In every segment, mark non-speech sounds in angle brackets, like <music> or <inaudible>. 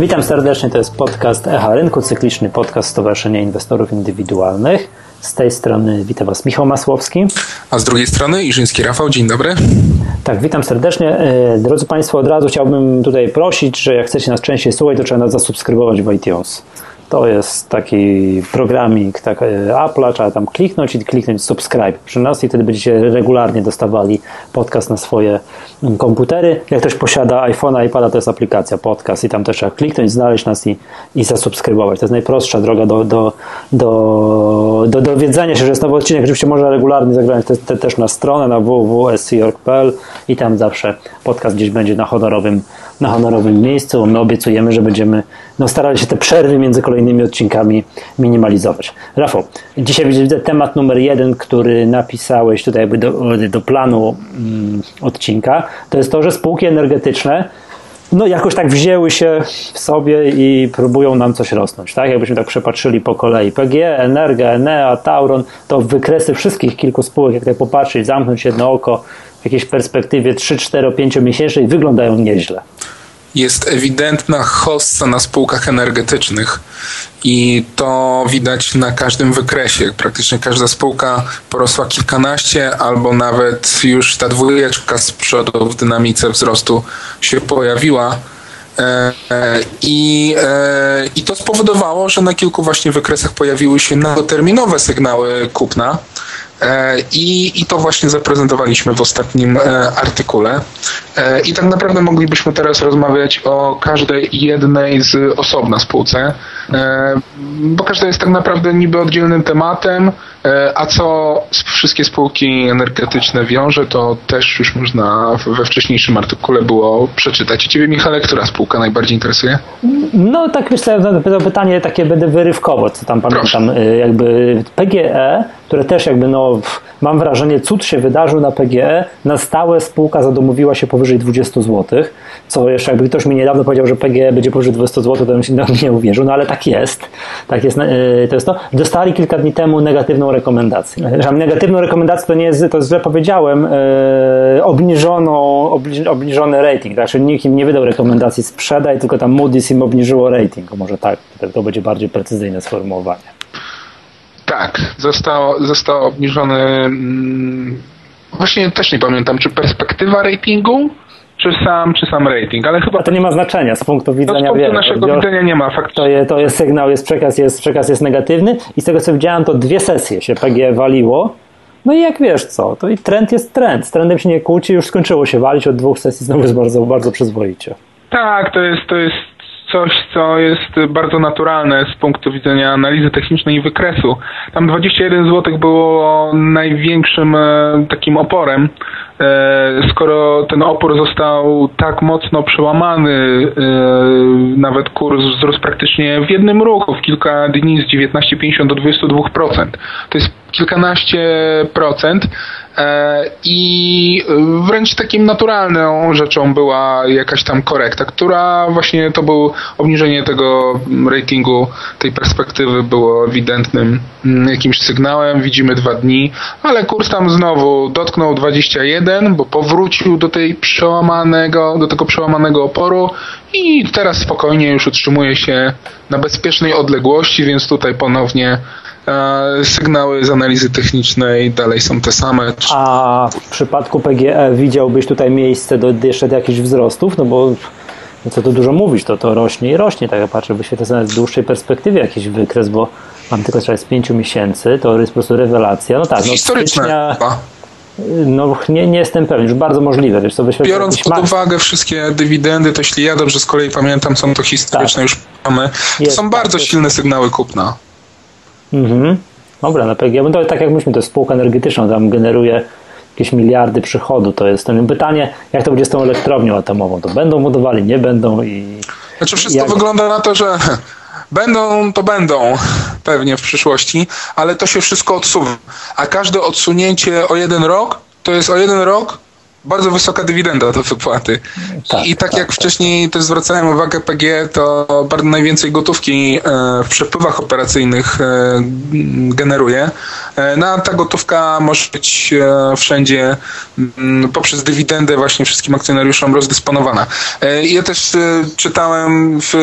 Witam serdecznie, to jest podcast Echa Rynku, cykliczny podcast Stowarzyszenia Inwestorów Indywidualnych. Z tej strony witam Was Michał Masłowski. A z drugiej strony Iżyński Rafał, dzień dobry. Tak, witam serdecznie. E, drodzy Państwo, od razu chciałbym tutaj prosić, że jak chcecie nas częściej słuchać, to trzeba nas zasubskrybować w iTunes. To jest taki programik tak, e, Apple'a, trzeba tam kliknąć i kliknąć subscribe przy nas i wtedy będziecie regularnie dostawali podcast na swoje mm, komputery. Jak ktoś posiada iPhone'a, iPada, to jest aplikacja podcast i tam też trzeba kliknąć, znaleźć nas i, i zasubskrybować. To jest najprostsza droga do, do, do, do dowiedzenia się, że jest nowy odcinek. Oczywiście można regularnie zagrać te, te, też na stronę, na www.scork.pl i tam zawsze podcast gdzieś będzie na honorowym, na honorowym miejscu. My obiecujemy, że będziemy no, starali się te przerwy między kolejnymi odcinkami minimalizować. Rafał, dzisiaj widzę temat numer jeden, który napisałeś tutaj jakby do, do planu mm, odcinka. To jest to, że spółki energetyczne no jakoś tak wzięły się w sobie i próbują nam coś rosnąć, tak? Jakbyśmy tak przepatrzyli po kolei. PGE, Energa, Enea, Tauron, to wykresy wszystkich kilku spółek, jak tak popatrzeć, zamknąć jedno oko w jakiejś perspektywie 3, 4, 5 miesięcznej wyglądają nieźle jest ewidentna hossa na spółkach energetycznych i to widać na każdym wykresie. Praktycznie każda spółka porosła kilkanaście albo nawet już ta dwójeczka z przodu w dynamice wzrostu się pojawiła. E, e, I, e, I to spowodowało, że na kilku właśnie wykresach pojawiły się terminowe sygnały kupna. I, I to właśnie zaprezentowaliśmy w ostatnim artykule. I tak naprawdę moglibyśmy teraz rozmawiać o każdej jednej z osobna spółce, bo każda jest tak naprawdę niby oddzielnym tematem, a co wszystkie spółki energetyczne wiąże, to też już można we wcześniejszym artykule było przeczytać. Ciebie, Michale, która spółka najbardziej interesuje? No tak myślę, to pytanie takie będę wyrywkowo, co tam pamiętam. Proszę. Jakby PGE, które też jakby no, mam wrażenie, cud się wydarzył na PGE, na stałe spółka zadomowiła się powyżej 20 zł, co jeszcze jakby ktoś mi niedawno powiedział, że PGE będzie powyżej 20 zł, to bym się nie <laughs> uwierzył, no ale tak jest. Tak jest, to jest to. Dostali kilka dni temu negatywną rekomendację. Negatywną rekomendację to nie jest, to źle powiedziałem, e, obniżoną, obniżony rating, tak? Nikt im nie wydał rekomendacji sprzedaj, tylko tam Moody's im obniżyło rating. Może tak, to będzie bardziej precyzyjne sformułowanie. Tak, został, został obniżony. Mm, właśnie też nie pamiętam, czy perspektywa ratingu, czy sam, czy sam rating, ale chyba... A to nie ma znaczenia z punktu widzenia... No, z punktu naszego odbior... widzenia nie ma faktycznie. To, je, to jest sygnał, jest przekaz, jest, przekaz jest negatywny i z tego co widziałem, to dwie sesje się PG waliło. No i jak wiesz co, to i trend jest trend. Z trendem się nie kłóci, już skończyło się walić od dwóch sesji, znowu jest bardzo, bardzo przyzwoicie. Tak, to jest, to jest coś, co jest bardzo naturalne z punktu widzenia analizy technicznej i wykresu. Tam 21 zł było największym e, takim oporem. E, skoro ten opór został tak mocno przełamany, e, nawet kurs wzrósł praktycznie w jednym ruchu, w kilka dni z 19,50 do 22%. To jest kilkanaście procent I wręcz takim naturalną rzeczą była jakaś tam korekta, która właśnie to był obniżenie tego ratingu, tej perspektywy było ewidentnym mm, jakimś sygnałem. Widzimy dwa dni, ale kurs tam znowu dotknął 21, bo powrócił do tej przełamanego, do tego przełamanego oporu i teraz spokojnie już utrzymuje się na bezpiecznej odległości, więc tutaj ponownie Sygnały z analizy technicznej dalej są te same. A w przypadku PGE widziałbyś tutaj miejsce do jeszcze do jakichś wzrostów? No bo no co tu dużo mówić, to to rośnie i rośnie. Tak jak patrzę, wyświetlę sobie z dłuższej perspektywy jakiś wykres, bo mam tylko z 5 miesięcy, to jest po prostu rewelacja. No tak, no Historyczne no nie, nie jestem pewien, już bardzo możliwe. Wiesz, co, Biorąc pod uwagę wszystkie dywidendy, to jeśli ja dobrze z kolei pamiętam, są to historyczne tak. już mamy, to jest, są tak, bardzo silne sygnały kupna. Mhm. Dobra, na PGE, to tak jak myśmy, to jest spółka energetyczna, tam generuje jakieś miliardy przychodu. To jest ten pytanie, jak to będzie z tą elektrownią atomową? To będą budowali, nie będą i. Znaczy, wszystko jak... wygląda na to, że <laughs> będą, to będą <laughs> pewnie w przyszłości, ale to się wszystko odsuwa. A każde odsunięcie o jeden rok to jest o jeden rok bardzo wysoka dywidenda do wypłaty. Tak, I tak, tak jak tak, wcześniej też zwracałem uwagę PG, to bardzo najwięcej gotówki e, w przepływach operacyjnych e, generuje. E, no a ta gotówka może być wszędzie mm, poprzez dywidendę właśnie wszystkim akcjonariuszom rozdysponowana. Ja też czytałem w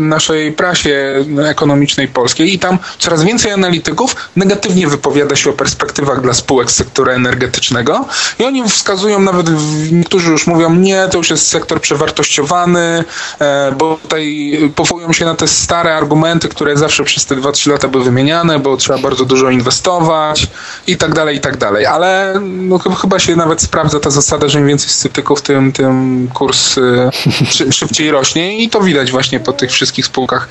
naszej prasie ekonomicznej polskiej i tam coraz więcej analityków negatywnie wypowiada się o perspektywach dla spółek sektora energetycznego i oni wskazują nawet, niektórzy już mówią, nie, to już jest sektor przewartościowany, e, bo tutaj powołują się na te stare argumenty, które zawsze przez te 2-3 lata były wymieniane, bo trzeba bardzo dużo inwestować i tak dalej, i tak dalej. Ale no, chyba się nawet sprawdza ta zasada, że im więcej sceptyków, tym, tym kurs e, <laughs> szybciej rośnie i to widać właśnie po tych wszystkich spółkach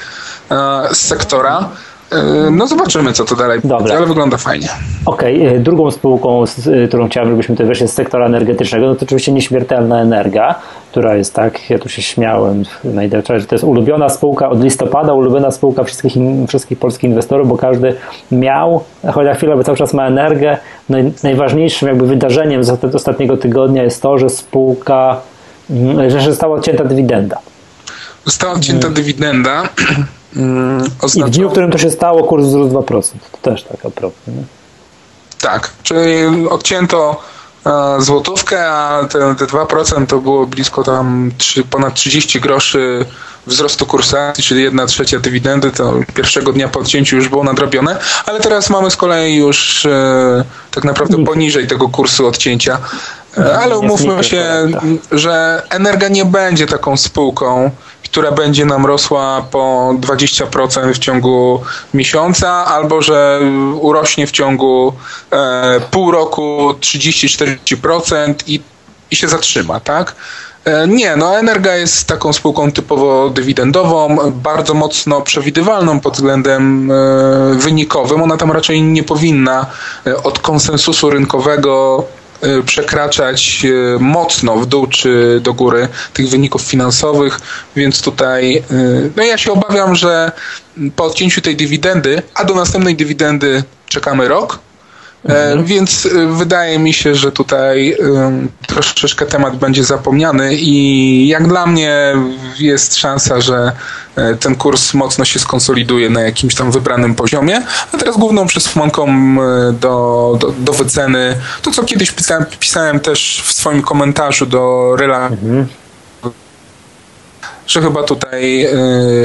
e, z sektora. E, no zobaczymy, co to dalej Dobra. będzie, ale wygląda fajnie. Okej, okay. drugą spółką, z którą chciałem, żebyśmy tutaj weszli z sektora energetycznego, no to oczywiście nieśmiertelna energia, która jest tak, ja tu się śmiałem najdalej, że to jest ulubiona spółka od listopada, ulubiona spółka wszystkich, wszystkich polskich inwestorów, bo każdy miał, choć na chwilę, bo cały czas ma energię. No najważniejszym jakby wydarzeniem z ostatniego tygodnia jest to, że spółka, mm, że została odcięta dywidenda. Została odcięta dywidenda. <clears throat> Mm, I w dniu, w którym to się stało, kurs wzrósł 2%. To też taka propos. Nie? Tak, czyli odcięto e, złotówkę, a te, te 2% to było blisko tam 3, ponad 30 groszy wzrostu kursu czyli 1 trzecia dywidendy, to pierwszego dnia po odcięciu już było nadrobione, ale teraz mamy z kolei już e, tak naprawdę poniżej tego kursu odcięcia. E, ale umówmy się, że Energa nie będzie taką spółką, która będzie nam rosła po 20% w ciągu miesiąca, albo że urośnie w ciągu e, pół roku 30-40% i, i się zatrzyma, tak? E, nie, no Energa jest taką spółką typowo dywidendową, bardzo mocno przewidywalną pod względem e, wynikowym. Ona tam raczej nie powinna e, od konsensusu rynkowego przekraczać y, mocno w dół czy do góry tych wyników finansowych, więc tutaj y, no ja się obawiam, że po odcięciu tej dywidendy, a do następnej dywidendy czekamy rok, Mhm. Więc wydaje mi się, że tutaj troszeczkę temat będzie zapomniany i jak dla mnie jest szansa, że E, ten kurs mocno się skonsoliduje na jakimś tam wybranym poziomie. A teraz główną przesłanką e, do, do, do wyceny, to co kiedyś pisałem, pisałem też w swoim komentarzu do Rela, mhm. że chyba tutaj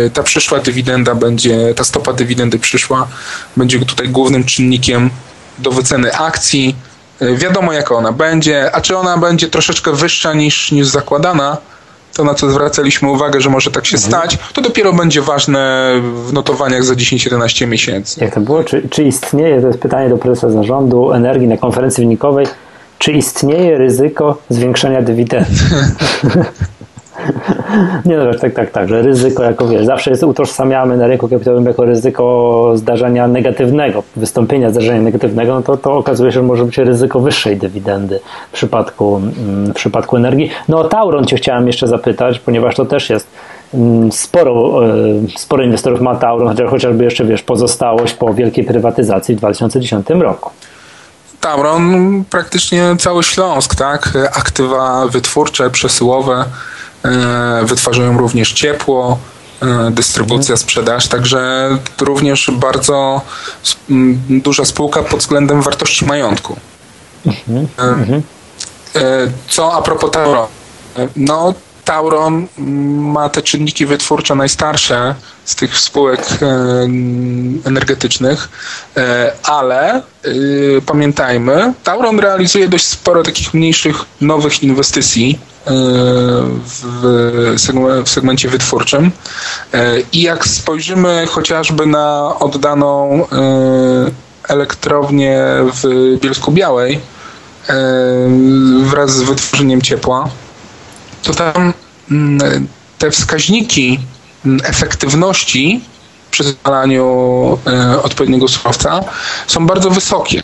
y, ta przyszła dywidenda będzie, ta stopa dywidendy przyszła, będzie tutaj głównym czynnikiem do wyceny akcji. Y, wiadomo, jaka ona będzie, a czy ona będzie troszeczkę wyższa niż, niż zakładana, to na co zwracaliśmy uwagę, że może tak się mhm. stać, to dopiero będzie ważne w notowaniach za 10-11 miesięcy. Jak to było? Czy, czy istnieje, to jest pytanie do prezesa zarządu energii na konferencji wynikowej, czy istnieje ryzyko zwiększenia dywidendy? <laughs> <laughs> Nie no, tak, tak, tak, że ryzyko jako wiesz, zawsze jest utożsamiamy na rynku kapitałowym jako ryzyko zdarzenia negatywnego, wystąpienia zdarzenia negatywnego, no to, to okazuje się, że może być ryzyko wyższej dywidendy w przypadku, mm, w przypadku energii. No o Tauron cię chciałem jeszcze zapytać, ponieważ to też jest mm, sporo, e, sporo inwestorów ma Tauron, chociażby jeszcze wiesz, pozostałość po wielkiej prywatyzacji w 2010 roku. Tauron praktycznie cały Śląsk, tak? Aktywa wytwórcze, przesyłowe, wytwarzają również ciepło, e, dystrybucja, sprzedaż, także również bardzo duża spółka pod względem wartości majątku. Mhm, e, mhm. Co a propos Tauron? No, Tauron ma te czynniki wytwórcze najstarsze z tych spółek energetycznych, ale pamiętajmy, Tauron realizuje dość sporo takich mniejszych, nowych inwestycji w, segmencie wytwórczym. I jak spojrzymy chociażby na oddaną e, elektrownię w Bielsku Białej e, wraz z wytworzeniem ciepła, to tam mm, te wskaźniki efektywności przy spalaniu e, odpowiedniego surowca są bardzo wysokie.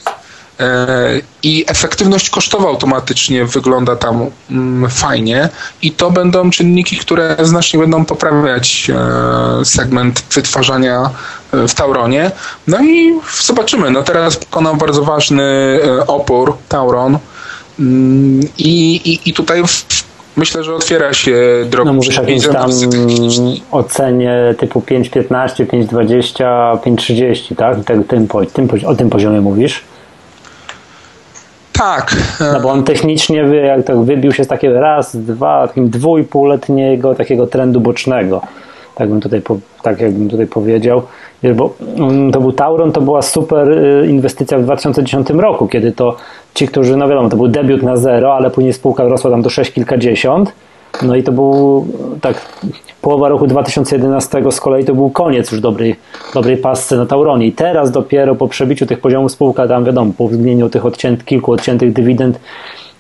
I efektywność kosztowa automatycznie wygląda tam fajnie, i to będą czynniki, które znacznie będą poprawiać e, segment wytwarzania e, w Tauronie. No i zobaczymy. No teraz pokonał bardzo ważny e, opór Tauron Mm, I, i, i tutaj myślę, że otwiera się droga. No mówisz o jakimś tam ocenie typu 5.15, 5.20, 5.30, tak? Tym, tym, tym, o tym poziomie mówisz? Tak. No bo on technicznie jak tak wybił się z takiego raz, dwa, takim dwójpółletniego takiego trendu bocznego. Tak bym tutaj, tak jakbym tutaj powiedział. Bo mm, to był Tauron, to była super y, inwestycja w 2010 roku, kiedy to ci, którzy, no wiadomo, to był debiut na zero, ale później spółka rosła tam do sześć kilkadziesiąt. No i to był tak połowa roku 2011 z kolei to był koniec już dobrej, dobrej pasce na Tauronie. I teraz dopiero po przebiciu tych poziomów spółka tam wiadomo, po uwzględnieniu tych odcięt, kilku odciętych dywidend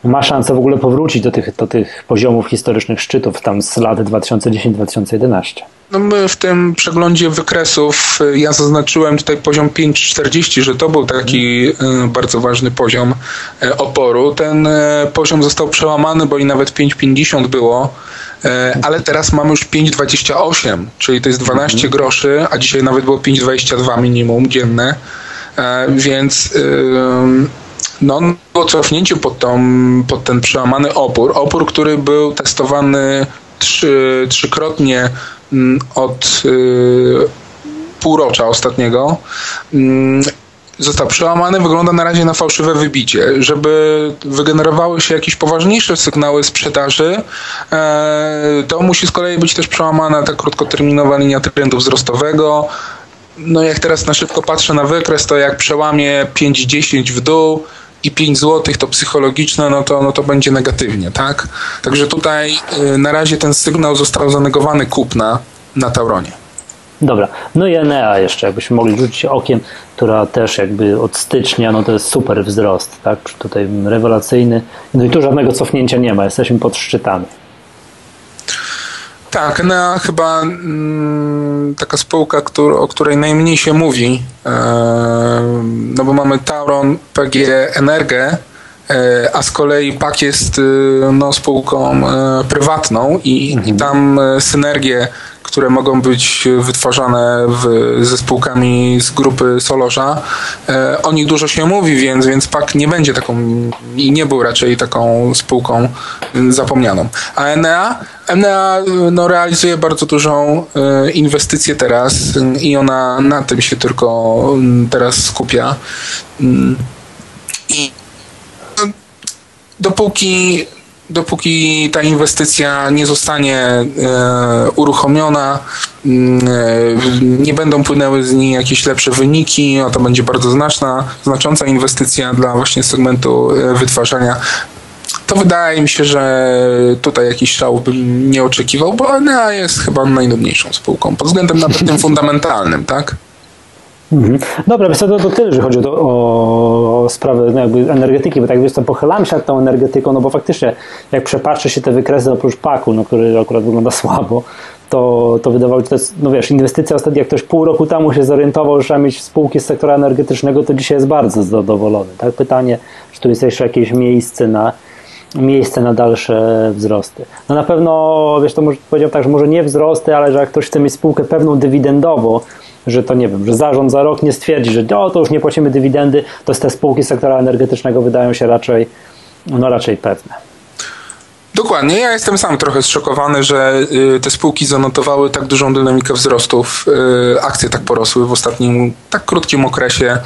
ma szansę w ogóle powrócić do tych, do tych poziomów historycznych szczytów tam z lat 2010-2011. No my w tym przeglądzie wykresów y, ja zaznaczyłem tutaj poziom 5,40, że to był taki y, bardzo ważny poziom y, oporu. Ten poziom został przełamany, bo i nawet 5,50 było, ale teraz mamy już 5,28, czyli to jest 12 mhm. groszy, a dzisiaj nawet było 5,22 minimum dzienne, więc no, po cofnięciu pod, tą, pod ten przełamany opór, opór, który był testowany trzy, trzykrotnie od y, półrocza ostatniego, mm, został przełamany, wygląda na razie na fałszywe wybicie. Żeby wygenerowały się jakieś poważniejsze sygnały sprzedaży, e, to musi z kolei być też przełamana ta krótkoterminowa linia trendu wzrostowego. No jak teraz na szybko patrzę na wykres, to jak przełamie 5-10 w dół, i 5 zł to psychologiczne, no to, no to będzie negatywnie, tak? Także tutaj y, na razie ten sygnał został zanegowany kupna na Tauronie. Dobra, no i Enea jeszcze, jakbyśmy mogli rzucić okiem, która też jakby od stycznia, no to jest super wzrost, tak? Tutaj rewelacyjny. No i tu żadnego cofnięcia nie ma, jesteśmy pod szczytami. Tak, na chyba mm, taka spółka, o której najmniej się mówi, e, no bo mamy Tauron, PG Energę, e, a z kolei PAK jest e, no, spółką prywatną i, i tam synergie które mogą być wytwarzane w, ze spółkami z grupy Solorza. E, o nich dużo się mówi, więc, więc PAK nie będzie taką i nie był raczej taką spółką zapomnianą. A Enea? Enea no, realizuje bardzo dużą e, inwestycję teraz i ona na tym się tylko teraz skupia. I dopóki dopóki ta inwestycja nie zostanie e, uruchomiona, mm, e, nie będą płynęły z niej jakieś lepsze wyniki, a to będzie bardzo znaczna, znacząca inwestycja dla właśnie segmentu e, wytwarzania. To wydaje mi się, że tutaj jakiś szał bym nie oczekiwał, bo Enea jest chyba najnudniejszą spółką pod względem nawet tym fundamentalnym, tak? Mhm. Dobra, wiesz to, to tyle, że chodzi o, o sprawę no jakby energetyki, bo tak wiesz co, pochylam się nad tą energetyką, no bo faktycznie jak przepatrzy się te wykresy oprócz paku, no, który akurat wygląda <laughs> słabo, to, to wydawało się, to jest, no wiesz, inwestycja ostatnio, jak ktoś pół roku temu się zorientował, że trzeba mieć spółki z sektora energetycznego, to dzisiaj jest bardzo zadowolony. Tak? Pytanie, czy tu jest jeszcze jakieś miejsce na, miejsce na dalsze wzrosty. No na pewno, wiesz, to może powiedział tak, że może nie wzrosty, ale że jak ktoś chce mieć spółkę pewną dywidendowo, że to nie wiem, że zarząd za rok nie stwierdzi, że o, to już nie płacimy dywidendy, to te spółki sektora energetycznego wydają się raczej, no raczej pewne. Dokładnie. Ja jestem sam trochę zszokowany, że y, te spółki zanotowały tak dużą dynamikę wzrostów. Y, akcje tak porosły w ostatnim tak krótkim okresie.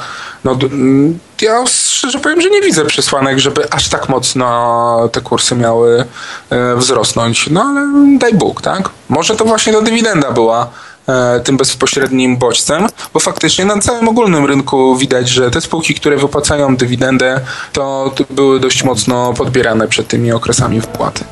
No, mm, ja szczerze powiem, że nie widzę przesłanek, żeby aż tak mocno te kursy miały y, wzrosnąć. No ale daj Bóg, tak? Może to właśnie ta dywidenda była tym bezpośrednim bodźcem, bo faktycznie na całym ogólnym rynku widać, że te spółki, które wypłacają dywidendę, to były dość mocno podbierane przed tymi okresami wpłaty.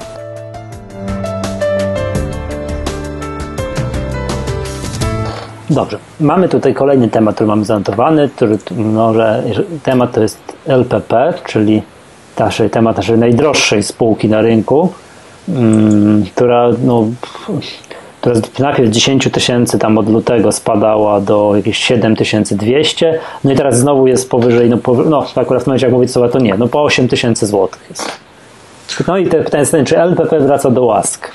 Dobrze. Mamy tutaj kolejny temat, który mamy zanotowany, który może, temat to jest LPP, czyli naszej, temat naszej najdroższej spółki na rynku, mm, która no, która najpierw 10 tysięcy tam od lutego spadała do jakieś 7200, no i teraz znowu jest powyżej, no, powy, no akurat w momencie jak mówię słowa to nie, no po 8 tysięcy złotych jest. No i te pytanie jest, czy LPP wraca do łask?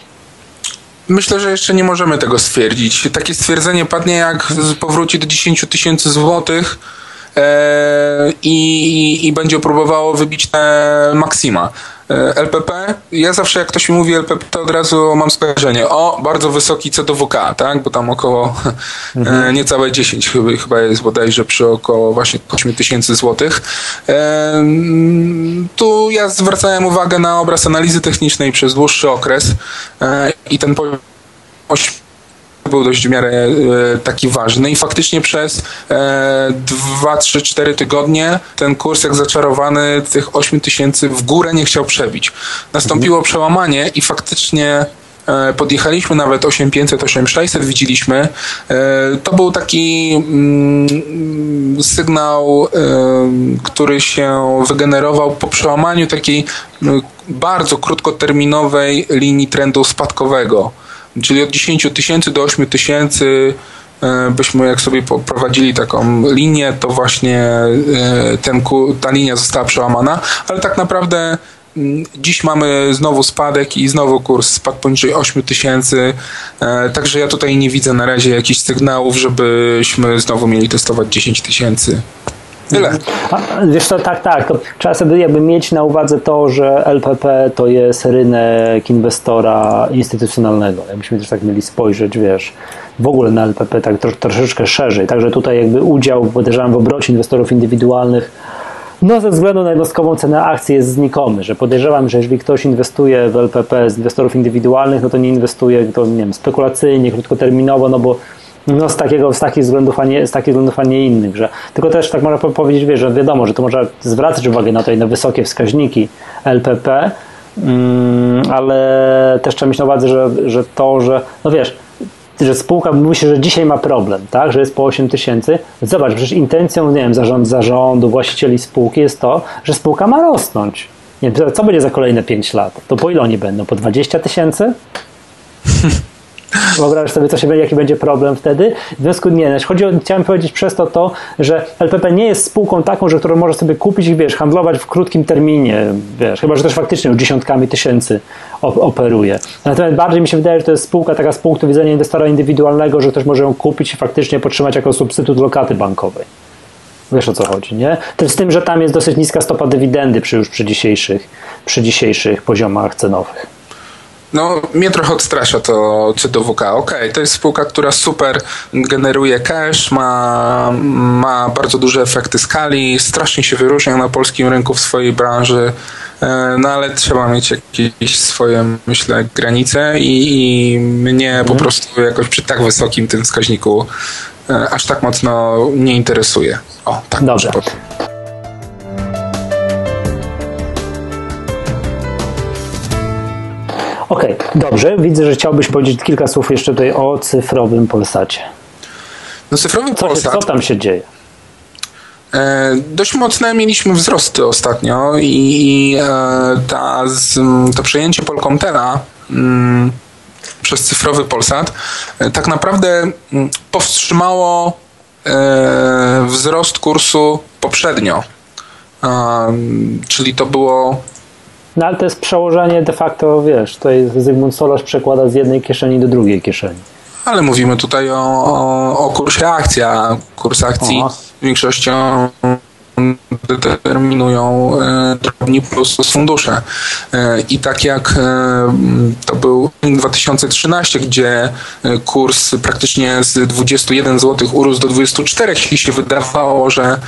Myślę, że jeszcze nie możemy tego stwierdzić. Takie stwierdzenie padnie jak powróci do 10 tysięcy złotych, i, i będzie próbowało wybić te maksima. E, LPP, ja zawsze jak ktoś mi mówi LPP, to od razu mam skojarzenie. O, bardzo wysoki CDWK, tak? Bo tam około <laughs> e, mhm. niecałe 10 chyba, chyba jest bodajże przy około właśnie 8 tysięcy złotych. E, tu ja zwracałem uwagę na obraz analizy technicznej przez dłuższy okres i ten poziom był dość w miarę e, taki ważny i faktycznie przez e, 2, 3, 4 tygodnie ten kurs jak zaczarowany tych 8 tysięcy w górę nie chciał przebić. Nastąpiło mhm. przełamanie i faktycznie e, podjechaliśmy nawet 8500, 8600 widzieliśmy. E, to był taki mm, sygnał, który się wygenerował po przełamaniu takiej bardzo krótkoterminowej linii trendu spadkowego. Czyli od 10 tysięcy do 8 tysięcy e, byśmy jak sobie prowadzili taką linię, to właśnie e, ten, ta linia została przełamana, ale tak naprawdę mm, Dziś mamy znowu spadek i znowu kurs spadł poniżej 8 tysięcy, e, także ja tutaj nie widzę na razie jakichś sygnałów, żebyśmy znowu mieli testować 10 tysięcy. Tyle. Wiesz to tak, tak. To trzeba sobie jakby mieć na uwadze to, że LPP to jest rynek inwestora instytucjonalnego. Jakbyśmy też tak mieli spojrzeć, wiesz, w ogóle na LPP tak tro, troszeczkę szerzej. Także tutaj jakby udział, podejrzewam, w obrocie inwestorów indywidualnych no ze względu na jednostkową cenę akcji jest znikomy, że podejrzewam, że jeżeli ktoś inwestuje w LPP z inwestorów indywidualnych, no to nie inwestuje to, nie wiem, spekulacyjnie, krótkoterminowo, no bo no z takiego, z takich względów, a nie, z takich względów, a nie innych, że tylko też tak można powiedzieć, wiesz, że wiadomo, że to można zwracać uwagę na i na wysokie wskaźniki LPP, mm, ale też trzeba mieć na uwadze, że, że to, że no wiesz, że spółka się, że dzisiaj ma problem, tak, że jest po 8 tysięcy. Zobacz, przecież intencją, nie wiem, zarząd, zarządu, właścicieli spółki jest to, że spółka ma rosnąć. Nie co będzie za kolejne 5 lat? To po ile oni będą? Po 20 tysięcy? <laughs> Wyobraź sobie, co się jaki będzie problem wtedy. W związku nie, znaczy chodzi o, chciałem powiedzieć przez to to, że LPP nie jest spółką taką, że którą może sobie kupić i wiesz, handlować w krótkim terminie, wiesz, chyba, że też faktycznie już dziesiątkami tysięcy operuje. Natomiast bardziej mi się wydaje, że to jest spółka taka z punktu widzenia inwestora indywidualnego, że ktoś może ją kupić i faktycznie podtrzymać jako substytut lokaty bankowej. Wiesz o co chodzi, nie? Z tym, że tam jest dosyć niska stopa dywidendy przy już przy dzisiejszych, przy dzisiejszych poziomach cenowych. No, mnie trochę odstrasza to CDWK. Okej, okay, to jest spółka, która super generuje cash, ma, ma bardzo duże efekty skali, strasznie się wyróżnia na polskim rynku w swojej branży, e, no ale trzeba mieć jakieś swoje, myślę, granice i, i mnie po mhm. prostu jakoś przy tak wysokim tym wskaźniku e, aż tak mocno nie interesuje. O, tak Dobrze. Okej, okay, dobrze. Widzę, że chciałbyś powiedzieć kilka słów jeszcze tutaj o cyfrowym Polsacie. No cyfrowy co, Polsat... Co tam się dzieje? E, dość mocne mieliśmy wzrosty ostatnio i e, ta, to przejęcie Polkomtela mm, przez cyfrowy Polsat e, tak naprawdę mm, powstrzymało wzrost kursu poprzednio. czyli to było no ale to jest przełożenie de facto, wiesz, tutaj Zygmunt Solarz przekłada z jednej kieszeni do drugiej kieszeni. Ale mówimy tutaj o, o, o kursie akcji, a kurs akcji Aha. większością determinują e, drobni plus fundusze. E, I tak jak e, to był 2013, gdzie kurs praktycznie z 21 zł urósł do 24 i się wydawało, że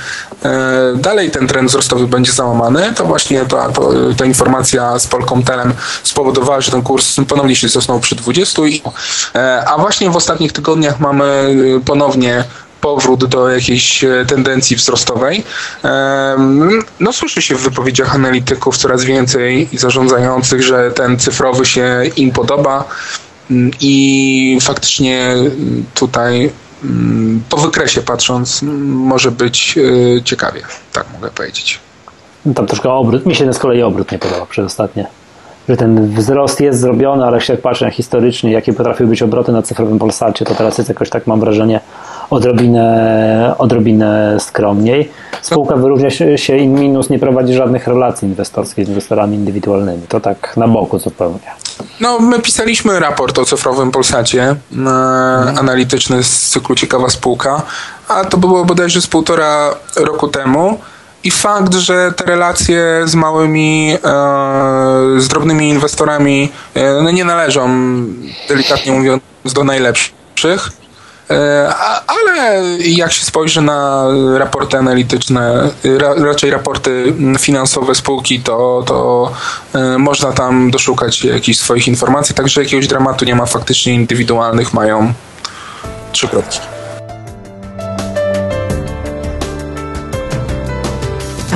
dalej ten trend wzrostowy będzie załamany, to właśnie ta, ta informacja z Polkomtelem spowodowała, że ten kurs ponownie się zasnął przy 20. A właśnie w ostatnich tygodniach mamy ponownie powrót do jakiejś e, tendencji wzrostowej. No słyszy się w wypowiedziach analityków coraz więcej i zarządzających, że ten cyfrowy się im podoba mm, i faktycznie tutaj mm, po wykresie patrząc może być e, ciekawie, tak mogę powiedzieć. No tam troszkę obrót, mi się z kolei obrót nie podoba przez ostatnie że ten wzrost jest zrobiony, ale jak patrzę historycznie, jakie potrafiły być obroty na cyfrowym Polsacie, to teraz jest jakoś tak, mam wrażenie, odrobinę, odrobinę skromniej. Spółka wyróżnia się in minus, nie prowadzi żadnych relacji inwestorskich z inwestorami indywidualnymi. To tak na boku zupełnie. No, my pisaliśmy raport o cyfrowym Polsacie, e, mhm. analityczny z cyklu Ciekawa Spółka, a to było bodajże z półtora roku temu. I fakt, że te relacje z małymi, e, z drobnymi inwestorami e, no nie należą, delikatnie mówiąc, do najlepszych. E, ale jak się spojrzy na raporty analityczne, raczej raporty finansowe spółki, to, to można tam doszukać jakichś swoich informacji, także jakiegoś dramatu nie ma, faktycznie indywidualnych mają trzy kropki.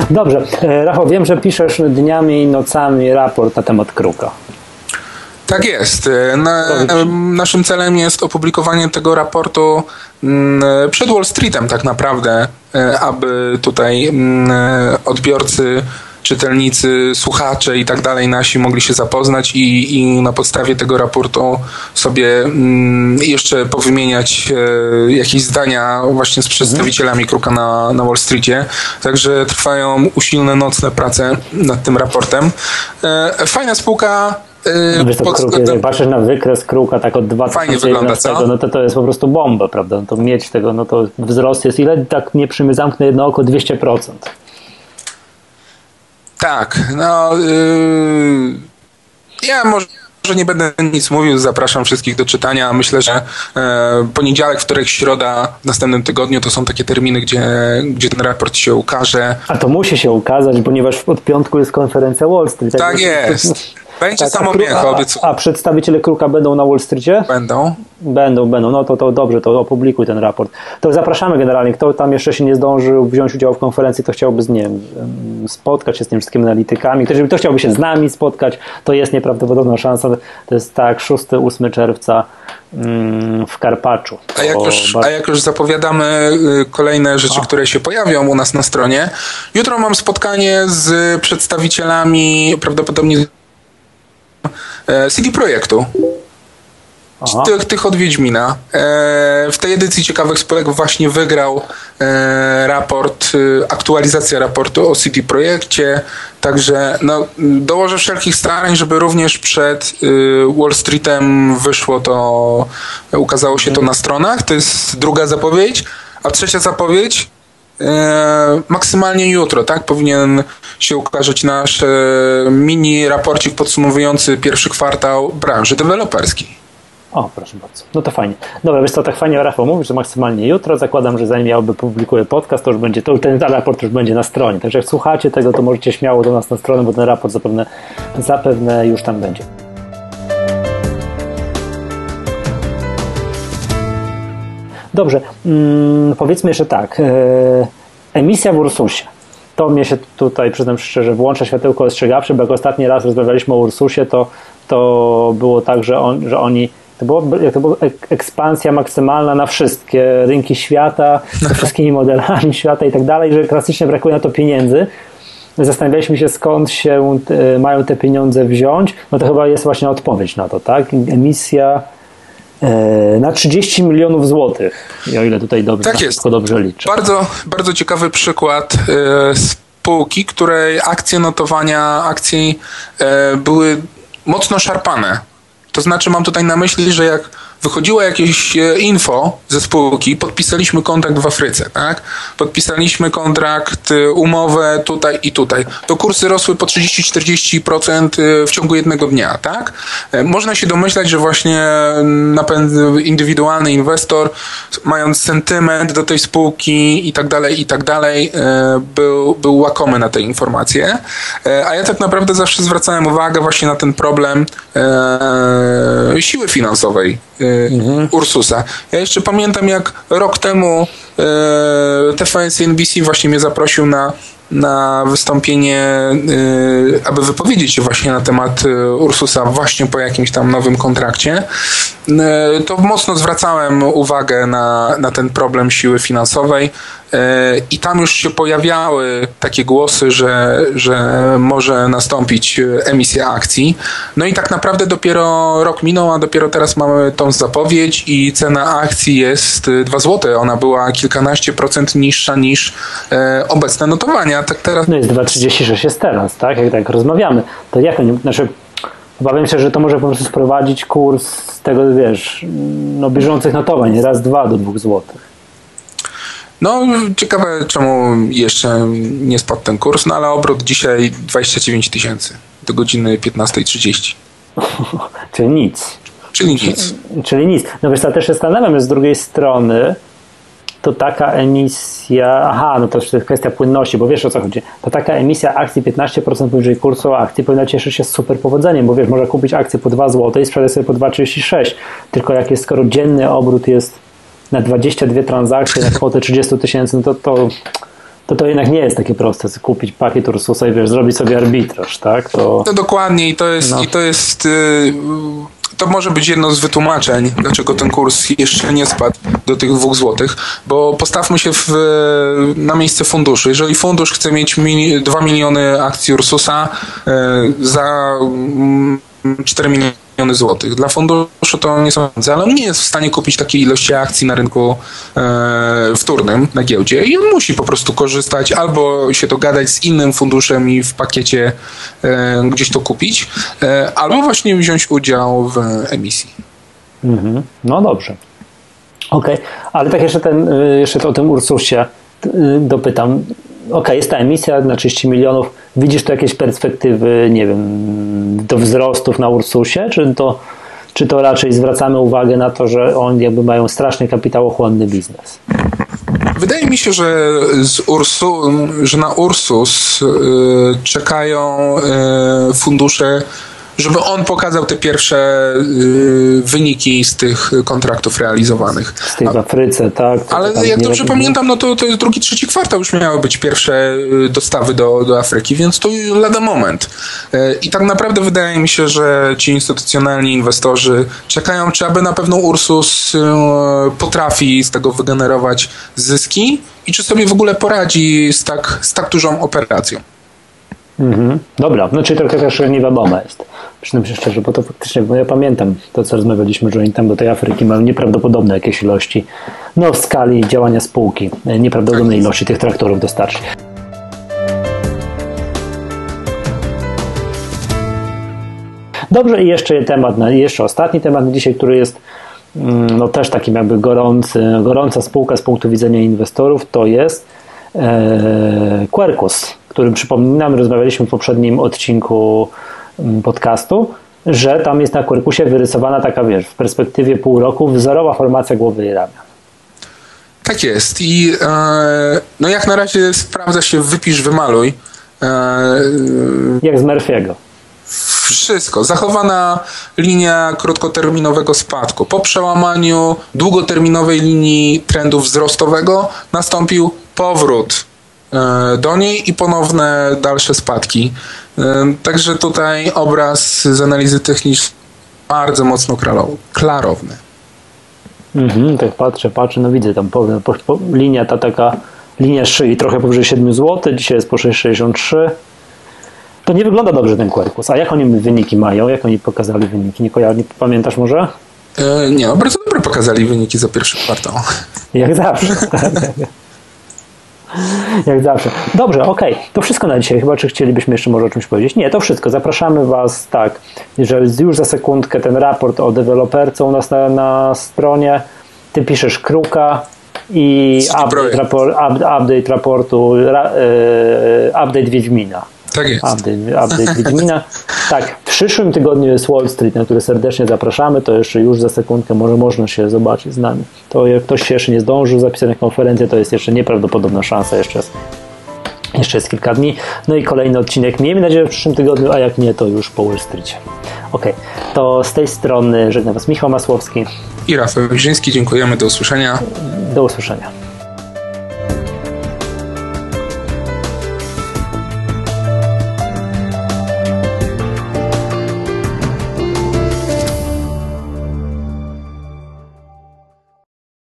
Dobrze. E, Rafał, wiem, że piszesz dniami i nocami raport na temat kruka. Tak jest. E, na, naszym celem jest opublikowanie tego raportu mm, przed Wall Streetem tak naprawdę, e, aby tutaj mm, odbiorcy czytelnicy, słuchacze i tak dalej nasi mogli się zapoznać i, i na podstawie tego raportu sobie mm, jeszcze powymieniać e, jakieś zdania właśnie z przedstawicielami Kruka na, na Wall Streetie. Także trwają usilne nocne prace nad tym raportem. E, fajna spółka, e, Wiesz, pod, kruk, jak patrzysz na wykres kruka tak od 2011, no to to jest po prostu bomba, prawda? No to mieć tego, no to wzrost jest ile? Tak nie przymy zamknę jedno oko 200%. Tak, no yy, ja może że nie będę nic mówił, zapraszam wszystkich do czytania. Myślę, że e, poniedziałek, wtorek, środa w następnym tygodniu to są takie terminy, gdzie, gdzie ten raport się ukaże. A to musi się ukazać, ponieważ od piątku jest konferencja Wall Street. Tak, tak jest. Będzie tak, samo a, a, a przedstawiciele Kruka będą na Wall Streetie? Będą. Będą, będą. No to, to dobrze, to opublikuj ten raport. To zapraszamy generalnie. Kto tam jeszcze się nie zdążył wziąć udziału w konferencji, to chciałby z, wiem, spotkać się z tymi wszystkimi analitykami. Ktoś, kto chciałby się z nami spotkać, to jest nieprawdopodobna szansa. To jest tak, 6-8 czerwca mm, w Karpaczu. A jak, już, a jak już zapowiadamy y, kolejne rzeczy, a. które się pojawią u nas na stronie, jutro mam spotkanie z przedstawicielami prawdopodobnie CD Projektu. Tych, tych od Wiedźmina. E, w tej edycji Ciekawych Spółek właśnie wygrał e, raport, aktualizacja raportu o CD Projekcie, także no, dołożę wszelkich starań, żeby również przed Wall Streetem wyszło to, ukazało się to na stronach. To jest druga zapowiedź. A trzecia zapowiedź E, maksymalnie jutro, tak? Powinien się ukazać nasz e, mini raporcik podsumowujący pierwszy kwartał branży deweloperskiej. O, proszę bardzo. No to fajnie. Dobra, wiesz co, tak fajnie Rafał mówisz, że maksymalnie jutro. Zakładam, że zanim ja opublikuję podcast, to już będzie, to ten raport już będzie na stronie. Także jak słuchacie tego, to możecie śmiało do nas na stronę, bo ten raport zapewne, zapewne już tam będzie. Dobrze, mm, powiedzmy jeszcze tak. E, emisja w Ursusie. To mnie się tutaj, przyznam szczerze, włącza światełko ostrzegawcze, bo jak ostatni raz rozmawialiśmy o Ursusie, to, to było tak, że, on, że oni to było, to była ekspansja maksymalna na wszystkie rynki świata, ze wszystkimi modelami świata i tak dalej, że klasycznie brakuje na to pieniędzy. Zastanawialiśmy się, skąd się mają te pieniądze wziąć. No to chyba jest właśnie odpowiedź na to, tak? Emisja na 30 milionów złotych, o ile tutaj dobrze, tak jest. dobrze liczę. Bardzo, bardzo ciekawy przykład e, spółki, której akcje notowania akcji e, były mocno szarpane. To znaczy mam tutaj na myśli, że jak wychodziło jakieś e, info ze spółki, podpisaliśmy kontrakt w Afryce, tak? Podpisaliśmy kontrakt, e, umowę tutaj i tutaj. To kursy rosły po 30-40% e, w ciągu jednego dnia, tak? Można się domyślać, że właśnie indywidualny inwestor, mając sentyment do tej spółki i tak dalej, i tak dalej, był, był łakomy na te informacje. A ja tak naprawdę zawsze zwracałem uwagę właśnie na ten problem siły finansowej mhm. Ursusa. Ja jeszcze pamiętam, jak rok temu e, TVN NBC właśnie mnie zaprosił na na wystąpienie, y, aby wypowiedzieć się właśnie na temat y, Ursusa właśnie po jakimś tam nowym kontrakcie, y, to mocno zwracałem uwagę na, na ten problem siły finansowej. I tam już się pojawiały takie głosy, że, że może nastąpić emisja akcji. No i tak naprawdę dopiero rok minął, a dopiero teraz mamy tą zapowiedź i cena akcji jest 2 zł. Ona była kilkanaście procent niższa niż obecne notowania. Tak teraz... No jest 2,36 jest teraz, tak? Jak tak rozmawiamy. To jak oni, znaczy Obawiam się, że to może po prostu sprowadzić kurs tego, wiesz, no bieżących notowań, raz, dwa do dwóch złotych. No, ciekawe, czemu jeszcze nie spadł ten kurs, no ale obrót dzisiaj 29 tysięcy do godziny 15.30. <laughs> Czyli nic. Czyli nic. Czyli nic. No ja też się zastanawiam, z drugiej strony to taka emisja, aha, no to jest kwestia płynności, bo wiesz o co chodzi, to taka emisja akcji 15% poniżej kursu akcji powinna cieszyć się super powodzeniem, bo wiesz, można kupić akcję po 2 zł i sprzedać sobie po 2,36, tylko jak jest, skoro dzienny obrót jest na 22 transakcje na kwotę 30 tysięcy, no to, to to to jednak nie jest takie proste, kupić pakiet Ursusa i wiesz, zrobić sobie arbitraż, tak? To... No dokładnie i to jest, no. i to jest yy to może być jedno z wytłumaczeń, dlaczego ten kurs jeszcze nie spadł do tych dwóch złotych, bo postawmy się w, na miejsce funduszu. Jeżeli fundusz chce mieć mini, 2 miliony akcji Ursusa e, za 4 mm, miliony miliony złotych. Dla funduszu to nie są pieniądze, ale on nie jest w stanie kupić takiej ilości akcji na rynku e, wtórnym, na giełdzie i on musi po prostu korzystać albo się dogadać z innym funduszem i w pakiecie e, gdzieś to kupić, e, albo właśnie wziąć udział w emisji. Mhm. No dobrze. Okej, okay. ale tak jeszcze, ten, y, jeszcze o tym Ursusie y, dopytam ok, jest ta emisja na 30 milionów, widzisz tu jakieś perspektywy, nie wiem, do wzrostów na Ursusie, czy to, czy to raczej zwracamy uwagę na to, że oni jakby mają strasznie kapitałochłonny biznes? Wydaje mi się, że, Ursu, że na Ursus y, czekają y, fundusze żeby on pokazał te pierwsze y, wyniki z tych kontraktów realizowanych. Z tych w Afryce, tak. Ale jak dobrze pamiętam, no to, to jest drugi, trzeci kwartał już miały być pierwsze y, dostawy do, do Afryki, więc to lada moment. Y, I tak naprawdę wydaje mi się, że ci instytucjonalni inwestorzy czekają, czy aby na pewno Ursus y, potrafi z tego wygenerować zyski i czy sobie w ogóle poradzi z tak, z tak dużą operacją. Mhm. Dobra, no czyli trochę też nie wiadomo jest. Przynajmniej szczerze, bo to faktycznie, bo ja pamiętam to, co rozmawialiśmy, że oni tam do tej Afryki mają nieprawdopodobne jakieś ilości, no w skali działania spółki, e, nieprawdopodobnej tak ilości tych traktorów dostarczyć. Dobrze, i jeszcze temat, jeszcze ostatni temat na dzisiaj, który jest mm, no też takim jakby gorący, gorąca spółka z punktu widzenia inwestorów, to jest e, Quercus, którym przypominam, rozmawialiśmy w poprzednim odcinku Mm, podcastu, że tam jest na korpusie wyrysowana taka, wiesz, w perspektywie pół roku wzorowa formacja głowy i ramion. Tak jest i e, no jak na razie sprawdza się wypisz, wymaluj. E, jak z Murphy'ego. Wszystko. Zachowana linia krótkoterminowego spadku. Po przełamaniu długoterminowej linii trendu wzrostowego nastąpił powrót do niej i ponowne dalsze spadki. Także tutaj obraz z analizy technicznej bardzo mocno klarowny. Mhm, tak patrzę, patrzę, no widzę tam po, po, po, linia ta taka, linia szyi trochę powyżej 7 zł, dzisiaj jest po 6,63. To nie wygląda dobrze ten Quercus. A jak oni wyniki mają? Jak oni pokazali wyniki? Nie, nie pamiętasz może? E, nie, no bardzo dobre pokazali wyniki za pierwszy kwartał. Jak zawsze. <laughs> <laughs> Jak zawsze. Dobrze, okej. Okay. To wszystko na dzisiaj. Chyba, czy chcielibyśmy jeszcze może o czymś powiedzieć? Nie, to wszystko. Zapraszamy Was, tak, że już za sekundkę ten raport o deweloperce u nas na, na stronie. Ty piszesz kruka i update, rapor, update raportu, ra, e, update Wiedźmina. Tak jest. Update, update <laughs> Wiedźmina. Tak, w przyszłym tygodniu jest Wall Street, na który serdecznie zapraszamy. To jeszcze już za sekundkę może można się zobaczyć z nami. To jak ktoś się jeszcze nie zdążył zapisać na konferencję, to jest jeszcze nieprawdopodobna szansa jeszcze jest. Jeszcze jest kilka dni. No i kolejny odcinek, miejmy nadzieję, w przyszłym tygodniu, a jak nie, to już po Wall Street. Ok, to z tej strony żegnam Was Michał Masłowski i Rafał Wierzyński. Dziękujemy, do usłyszenia. Do usłyszenia.